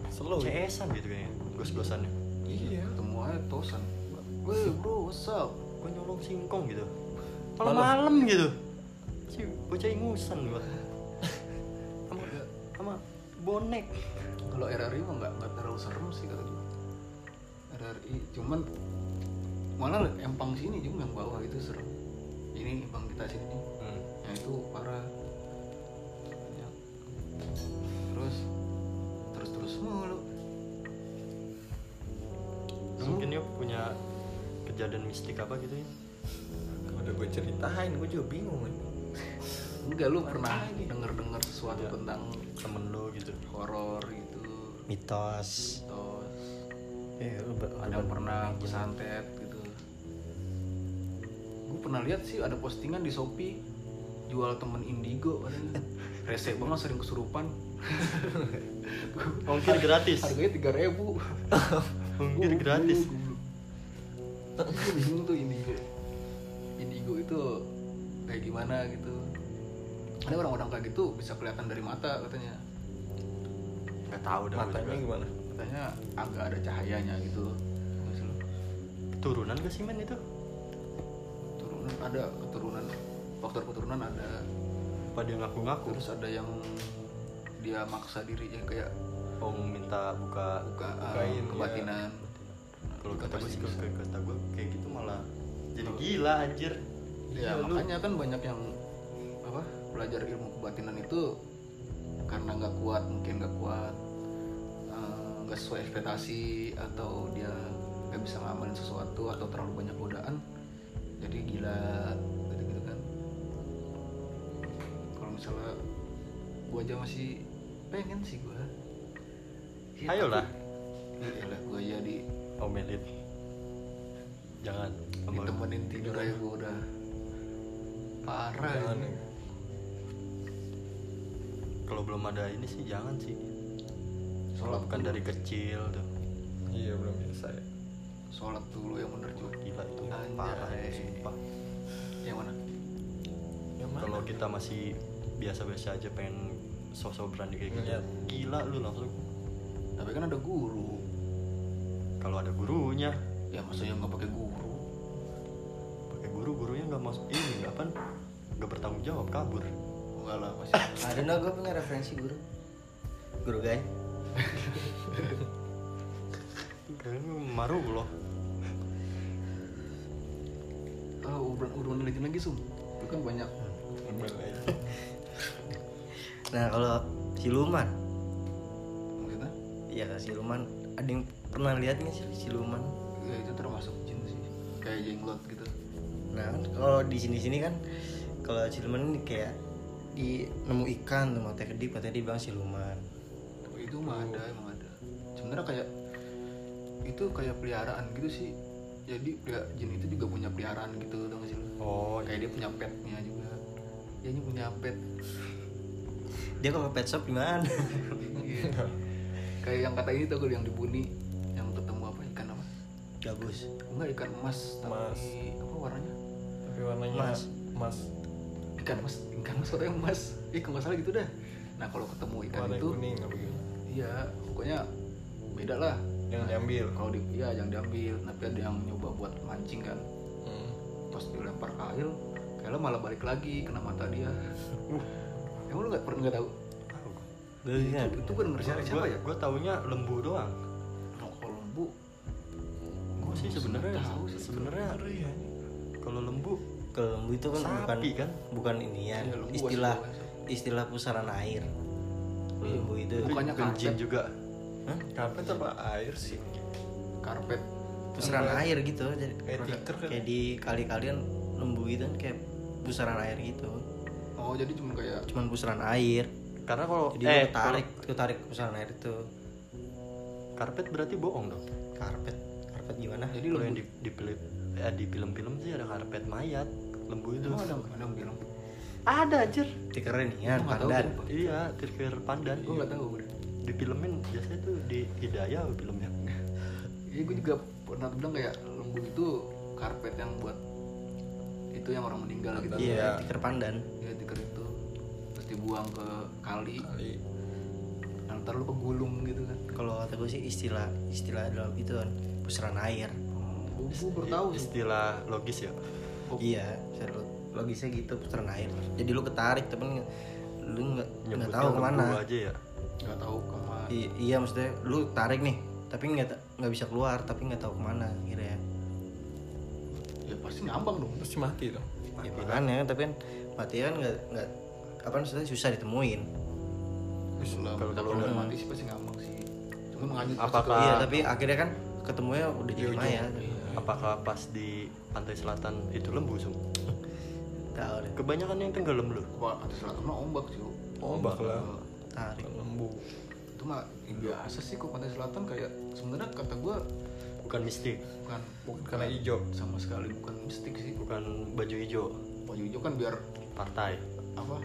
Slow ya? CS-an gitu kayaknya gos-gosannya. Iya. Ketemu aja tosan. Weh bro, what's up? gua nyolong singkong gitu. Malam. malam-malam gitu. Si bocah ingusan gua. Sama sama bonek. Kalau RRI mah nggak nggak terlalu serem sih kata. RRI cuman malah empang sini juga yang bawah itu serem. Ini empang kita sini nih, hmm. yang itu parah. Banyak. Terus terus terus mulu. Lu mungkin yuk punya kejadian mistik apa gitu ya udah gue ceritain gue juga bingung kan Enggak lu pernah denger dengar sesuatu Ya. tentang temen lu gitu horor gitu? mitos Terus ya ada yang pernah kesantet gitu. Gue pernah lihat sih ada postingan di shopee jual temen indigo rese banget sering kesurupan. Ongkir gratis. harganya tiga ribu. Ongkir gratis. gue bingung tuh indigo. Indigo itu kayak gimana gitu. Ada orang-orang kayak gitu bisa kelihatan dari mata katanya. Nggak tahu dah matanya juga. gimana katanya agak ada cahayanya gitu lu, turunan gak sih men itu? Keturunan ada keturunan faktor keturunan ada. Apa dia ngaku-ngaku? Terus ada yang dia maksa dirinya kayak oh minta buka buka uh, Bukain, kebatinan. Kalau Itu kata gue sih kalau kata gue kayak gitu malah jadi gila anjir. Ya Iya, lu- makanya kan banyak yang apa belajar ilmu kebatinan itu karena nggak kuat mungkin nggak kuat nggak sesuai ekspektasi atau dia nggak bisa ngamalin sesuatu atau terlalu banyak godaan jadi gila gitu gitu kan. Kalau misalnya gua aja masih pengen sih gua. Ya, Ayolah. tapi- Iya lah gua aja di omelin. Jangan. ditemenin tidur aja gua udah parah Jangan. kalau belum ada ini sih jangan sih Sholat dulu. dari kecil tuh. Iya belum biasa ya. Sholat dulu yang bener cuy gila itu Anjay. parah itu sumpah. Yang mana? Yang mana? Kalau kita masih biasa-biasa aja pengen sosok berani kayak gitu Ngeliat. gila lu langsung. Tapi kan ada guru. Kalau ada gurunya. Ya maksudnya nggak pakai guru. Pakai guru gurunya nggak masuk. Ini nggak apa? Nggak bertanggung jawab kabur. Enggak lah masih ada no gue punya referensi guru? Guru gay kalian maru loh. Oh urban urban legend lagi sum. Itu kan banyak. Nah kalau siluman maksudnya? Ya siluman ada yang pernah lihat nggak sih siluman ya itu termasuk jin sih. Kayak jenglot gitu. Nah kan kalau di sini sini kan kalau siluman ini kayak di nemu ikan tuh mata kedip katanya dibilang siluman itu mah ada emang ada. Sebenarnya kayak itu kayak peliharaan gitu sih. Jadi pelih- jin itu juga punya peliharaan gitu gak sih oh kayak dia punya petnya juga. Dia ini punya pet. Dia kalau pet shop gimana? Iya. kayak yang kata ini tuh yang di Buni yang ketemu apa ikan apa? Gabus. Enggak ikan emas tapi Emas. apa warnanya? Tapi warnanya Emas. emas. Ikan emas ikan emas atau yang emas. Eh kalau nggak salah gitu dah. Nah kalau ketemu ikan warna itu kuning apa gitu iya pokoknya beda lah yang diambil kalau di iya yang diambil tapi ada yang nyoba buat mancing kan Hmm. pas dilempar ke air kayaknya malah balik lagi kena mata dia emang lu nggak pernah nggak tahu kan? itu, itu benar siapa siapa ya gue taunya lembu doang oh, kalau lembu gue sih sebenarnya tahu sih. sebenarnya Iya. kalau lembu Kalau lembu itu kan Sapi bukan kan? bukan ini ya lembu istilah istilah pusaran air. Lembu itu Bukannya bukan jin karpet. juga Hah? Karpet apa air sih? karpet pusaran Enggak. air gitu jadi Kayak tiker kan? kayak di kali-kalian lembu itu kan kayak pusaran air gitu. oh jadi cuma kayak Cuman pusaran air. karena kalau Jadi eh tarik, tarik pusaran air itu. karpet berarti bohong dong Karpet. Karpet gimana? jadi lembu yang di di, film- eh, di film-film sih ada karpet mayat lembu itu Emang ada ada yang bilang ada anjir ya, nggak tahu pandan. sumpah. iya tirfir pandan gue nggak tahu di filmin biasanya tuh di hidayah filmnya Iya gue juga pernah bilang kayak lembu itu karpet yang buat itu yang orang meninggal gitu. Iya, Iya. tiker pandan. Iya tiker itu terus dibuang ke kali. Kali. Nah, ntar lu kegulung gitu kan. Kalau kata gue sih istilah istilah dalam itu kan pusaran air. Oh, gue baru tahu istilah logis ya Iya, seru. Logisnya gitu pusaran air. Jadi lu ketarik tapi nggak- lu nggak tahu ke mana. aja ya Nggak tahu ke mana. I- iya maksudnya lu tarik nih tapi nggak nggak bisa keluar tapi nggak tahu ke mana kira ya. Ya pasti ngambang dong. Pasti mati dong. Ya makanya tapi kan mati kan nggak nggak apa maksudnya susah ditemuin. Kalau kalau- kalau udah mati sih pasti ngambang sih. Cuma menganyut Apakah- Iya tapi akhirnya kan ketemunya udah jadi mayat. apakah pas di pantai selatan itu lembu sum Tahu deh. kebanyakan yang tenggelam lu Wah, pantai selatan mah ombak sih. Ombak lah. Tarik. Lembu. Itu mah ya biasa sih kok. Pantai selatan kayak sebenarnya kata gue bukan mistik. Bukan. Bukan karena hijau. sama sekali bukan mistik sih. Bukan baju hijau. Baju hijau kan biar partai apa?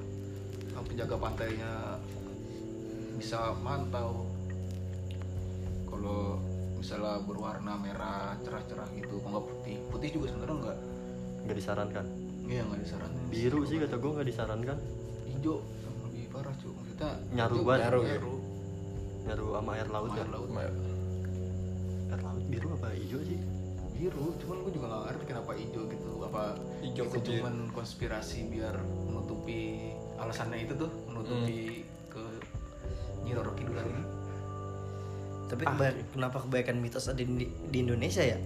Yang penjaga pantainya bisa mantau. Kalau misalnya berwarna merah cerah-cerah gitu kalau nggak putih. Putih juga sebenarnya nggak. Nggak disarankan iya nggak disarankan biru sih kata gue nggak disarankan. Hijau yang lebih parah cuy maksudnya Nyaru banget. Nyaru, ya? nyaru. Nyaru sama air laut Sama ya air laut. Air laut biru apa hijau sih? Biru cuman gue juga nggak ngerti kenapa hijau gitu. Apa Hijau itu kecil. cuman konspirasi biar menutupi alasannya itu tuh? Menutupi ke Nyi Roro Kidul ini? Tapi Ah. kenapa kebaikan mitos ada di, di Indonesia ya?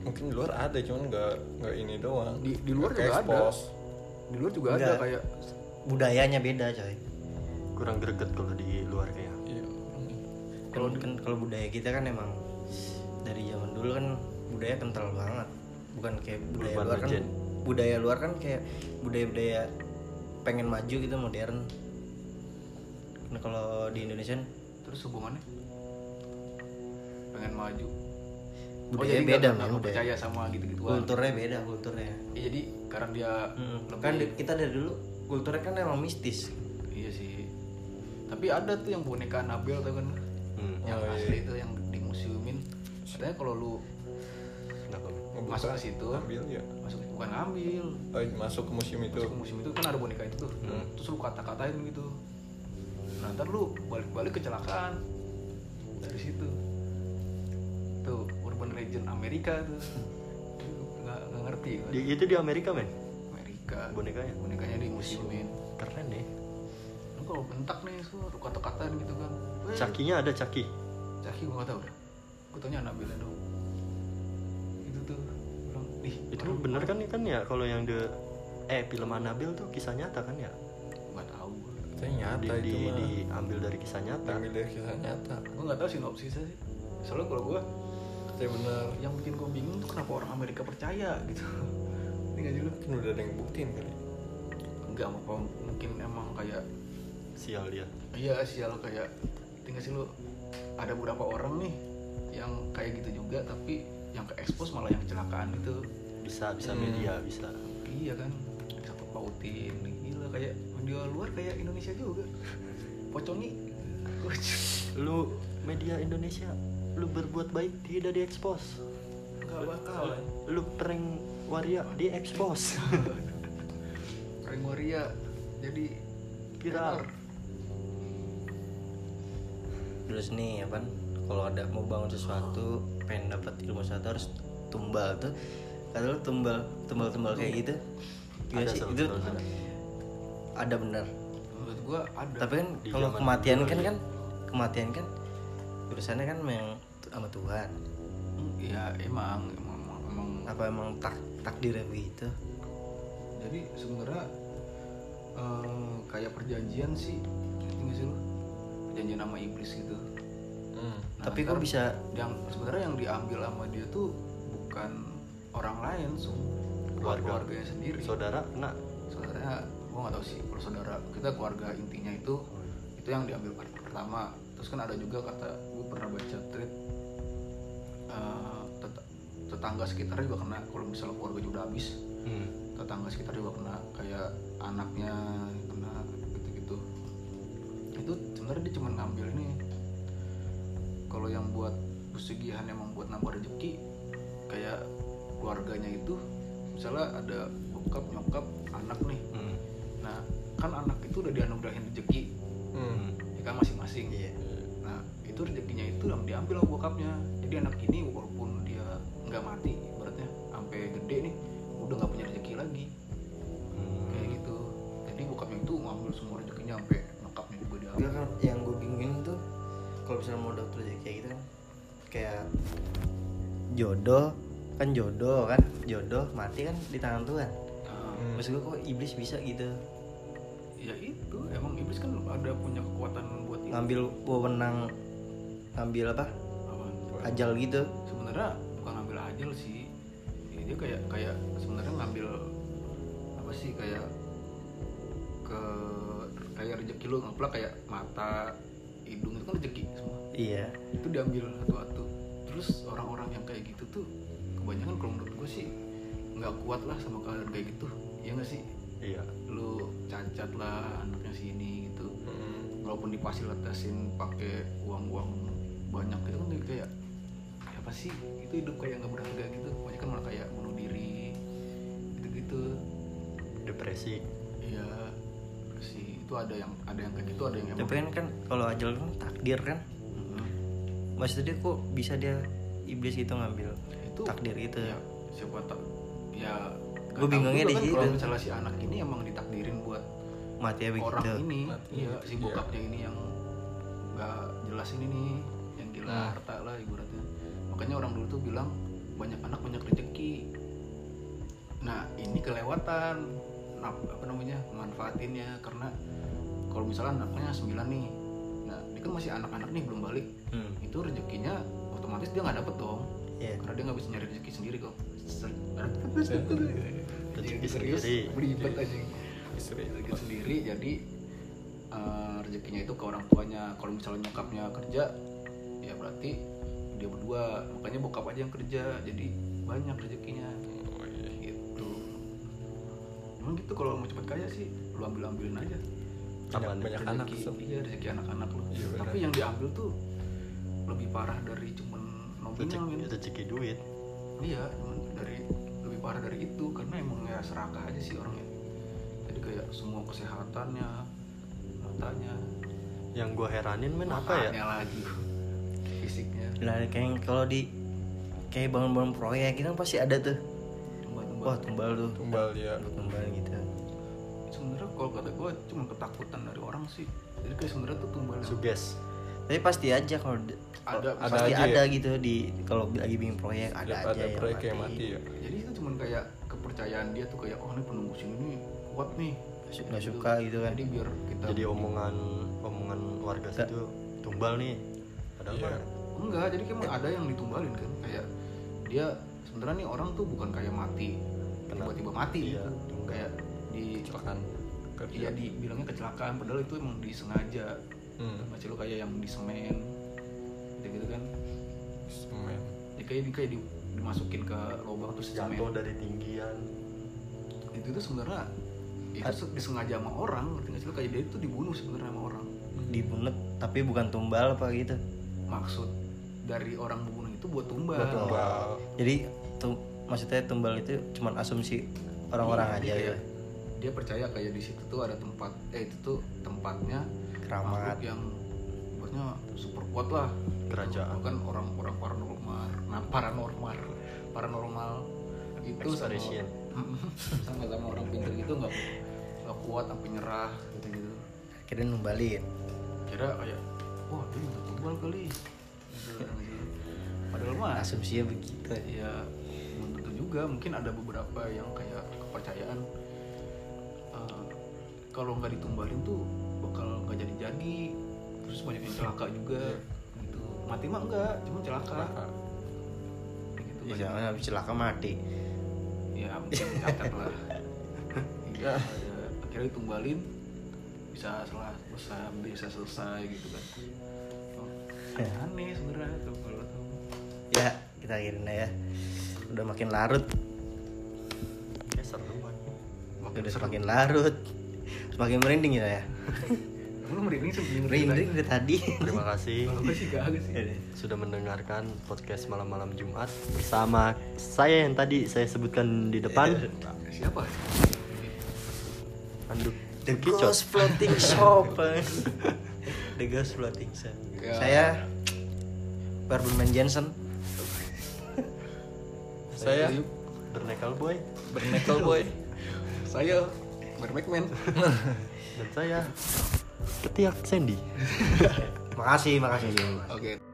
Mungkin di luar ada cuman nggak nggak ini doang Di- di luar Nggak juga ada. expose. di luar juga ada Enggak. kayak Budayanya beda coy. kurang greget kalau di luar kayak iya Kalau kan kalau budaya kita kan emang dari zaman dulu kan budaya kental banget. Bukan kayak budaya Urban luar kan legend. budaya luar kan kayak budaya-budaya pengen maju gitu modern. Nah kalau di Indonesia kan terus hubungannya pengen maju budaya jadi beda nggak budaya. percaya sama gitu gituan Kulturnya beda kulturnya. Iya, jadi karena dia Mm, lebih Kan kita dari dulu kulturnya kan emang mistis. iya sih tapi ada tuh yang boneka Anabel tuh kan hmm. yang Oh, iya. asli itu yang di museumin katanya kalau lu kenapa Ngebuka, Masuk ke situ. ambil ya masuk bukan ngambil Oh, masuk ke museum itu masuk ke museum itu kan ada boneka itu tuh Hmm. terus lu kata-katain gitu nah ntar lu balik-balik kecelakaan dari situ tuh legend Amerika tuh. Nggak nggak ngerti. Di- itu di Amerika men? Amerika. Bonekanya? Bonekanya di museumin keren deh. Lu kalau bentak nih su lu kata-katain gitu kan. Weh, cakinya ada caki. Caki gua gak tau dah Gua taunya Anabella dong Itu tuh Ih itu bener kan kan ya kalau yang the eh film Annabelle tuh kisah nyata kan ya? Gak tau gua. Saya di, nyata itu di- mah. diambil dari kisah nyata. Ambil dari kisah nyata. Gua gak tau sinopsisnya sih. Soalnya kalau gua saya benar. Yang bikin gua bingung tuh kenapa orang Amerika percaya gitu. Ini gak jelas kan udah ada yang buktiin kali Enggak apa mungkin emang kayak sial dia. Iya sial kayak Tinggal sih lu? Ada beberapa orang nih Yang kayak gitu juga Tapi yang ke expose malah yang kecelakaan gitu. Bisa bisa Hmm. media bisa. Iya kan Satu pautin Gila kayak Media luar kayak Indonesia juga. Pocongi lu media Indonesia lu berbuat baik tidak diekspos nggak bakal lu prank waria diekspos Prank Waria Jadi viral Terus nih apa? Kalau ada mau bangun sesuatu, pengen dapat ilmu sesuatu harus tumbal tuh. Kata lu tumbal, tumbal-tumbal kayak gitu. Gila ada sih, itu ada. ada bener. Menurut gua ada Tapi kan kalau kematian kan ya. kan kematian kan urusannya kan memang sama Tuhan. Iya emang Emang, emang, emang. Apa emang tak takdirnya begitu? Jadi sebenarnya eh, Kayak perjanjian sih Ngerti nggak sih lu? Perjanjian sama iblis gitu hmm. Nah, Tapi kok bisa yang sebenarnya yang diambil sama dia tuh bukan orang lain, so, Keluarga. keluarganya sendiri. saudara kena saudaranya gue nggak tahu sih kalau saudara kita keluarga intinya itu itu yang diambil per- pertama terus kan ada juga kata gue pernah baca tweet tetangga sekitarnya juga kena kalau misalnya keluarga udah habis hmm. tetangga sekitar juga kena kayak anaknya kena gitu-gitu itu sebenarnya dia cuma ngambil ini kalau yang buat pesugihan emang buat nambah rezeki kayak keluarganya itu misalnya ada bokap nyokap anak nih Hmm. nah kan anak itu udah dianugerahin rezeki Hmm. ya kan masing-masing Iya. nah itu rezekinya itu yang diambil sama bokapnya kan jodoh kan jodoh mati kan di tangan Tuhan. Hmm. maksud gue kok iblis bisa gitu? Ya itu emang iblis kan ada punya kekuatan buat itu. Ngambil wewenang ngambil apa? Apaan? ajal gitu. Sebenarnya bukan ngambil ajal sih. Ya, dia kayak kayak sebenarnya ngambil apa sih kayak ke kayak rezeki lu ngeplak kayak mata hidung itu kan rezeki semua. Iya. Itu diambil satu-satu. Terus orang-orang yang kayak gitu tuh kebanyakan kalau menurut gue sih nggak kuat lah sama keadaan kayak gitu. Ya nggak sih? Iya. Lu cacat lah anaknya sini gitu. Hmm. walaupun difasilitasin pakai uang-uang banyak gitu kan kayak ya apa sih? Itu hidup kayak nggak berharga gitu. Banyak kan malah kayak bunuh diri gitu-gitu. Depresi. Iya sih itu ada yang ada yang kayak gitu ada yang emang tapi kan kan kalau ajal kan takdir kan? Maksudnya kok bisa dia iblis gitu ngambil itu takdir itu ya siapa tak ya tahu bingungnya di kan kalau misalnya si anak ini emang ditakdirin buat mati ya orang begitu ini. Mati. iya si bokapnya ini yang nggak jelas ini nih yang gila Nah. harta lah ibaratnya. Makanya orang dulu tuh bilang banyak anak banyak rezeki. Nah ini kelewatan Nah, apa namanya manfaatinnya. Karena kalau misalnya anaknya 9 nih nah dia kan masih anak-anak nih belum balik. Hmm, itu rezekinya otomatis dia nggak dapet dong iya. karena dia nggak bisa nyari rezeki sendiri kok. Rezeki serius belibet aja. Rezeki sendiri jadi eh, rezekinya itu ke orang tuanya. Kalau misalnya nyokapnya kerja ya berarti dia berdua. Makanya bokap aja yang kerja jadi banyak rezekinya. Oh, iya. gitu. Emang gitu kalau mau cepet kaya sih lu ambil ambilin aja Banyak, banyak anak rezeki Sob. iya rezeki anak-anak lu. Iya, tapi yang diambil tuh lebih parah dari cuman nominal rezeki, rezeki duit. Iya cuman dari lebih parah dari itu karena emang ya serakah aja sih orangnya jadi kayak semua kesehatannya matanya. Yang gua heranin men apa ya? Lagi. Fisiknya. Lah kayak kalau di kayak bangun-bangun proyek itu kan pasti ada tuh. tumbal-tumbal. Wah, tumbal tuh. Tumbal ya. Tumbal gitu. sebenarnya kalau kata gue cuma ketakutan dari orang sih. Jadi kayak sebenarnya tuh tumbal suges Tapi pasti aja kalau ada Ada pasti aja ada ya? gitu di kalau lagi bikin proyek ada Ada, aja yang proyek mati. yang mati ya. jadi itu cuma kayak kepercayaan dia tuh kayak oh ini penunggu sini nih kuat nih Nggak suka gitu kan. jadi biar kita jadi omongan omongan warga situ tumbal nih padahal Iya. mah enggak jadi kan emang ada yang ditumbalin kan kayak dia sebenarnya nih orang tuh bukan kayak mati Kenapa? tiba-tiba mati Iya, gitu kayak di Kecelakaan iya dibilangnya kecelakaan padahal itu emang disengaja Hmm. masih lo kayak yang di semen gitu, gitu kan Semen. ya kayak di- kayak di- dimasukin ke lubang terus jatuh semen dari tinggian itu tuh sebenarnya itu se- disengaja sama orang ngerti nggak sih lo kayak dia itu dibunuh sebenarnya sama orang Dibunuh tapi bukan tumbal apa gitu. maksud dari orang membunuh itu buat tumbal, Buat Tumbal. Jadi tuh maksudnya tumbal itu cuman asumsi orang-orang Iya, aja ya. dia percaya kayak di situ tuh ada tempat eh itu tuh tempatnya Keramat. yang buatnya super kuat lah Kerajaan. Gitu. kan orang-orang paranormal nah paranormal paranormal itu Expedition. sama sama orang pintar gitu nggak nggak kuat sampai nyerah gitu gitu Akhirnya numbalin. kira kayak wah dia minta tumbal kali Gitu, gitu. padahal mah Asumsinya begitu. ya belum tentu juga mungkin ada beberapa yang kayak kepercayaan eh, kalau nggak ditumbalin tuh bakal nggak jadi jadi terus banyak yang celaka juga. Gitu. Mati mah enggak cuma celaka. Celaka. gitu Ya jangan habis celaka mati. ya mungkin catat lah. Ya akhirnya ditumbalin bisa setelah bisa bisa selesai gitu kan. Oh, aneh sebenarnya tuh kalau tuh. Ya, kita akhirin aja. Udah makin larut, kayak seruan makin udah seru. semakin larut. Semakin merinding ya ya. lu merinding sebelum Merinding dari tadi. terima kasih sih sih sudah mendengarkan podcast malam-malam Jumat bersama saya yang tadi saya sebutkan di depan siapa anduk The Kicot. Ghost Floating Shop. The Ghost Floating Shop. Ya. Saya Barberman Jensen. Saya Bernekal Boy bernekel boy. saya bermacman dan saya Ketiak Sandy. Makasih, makasih. oke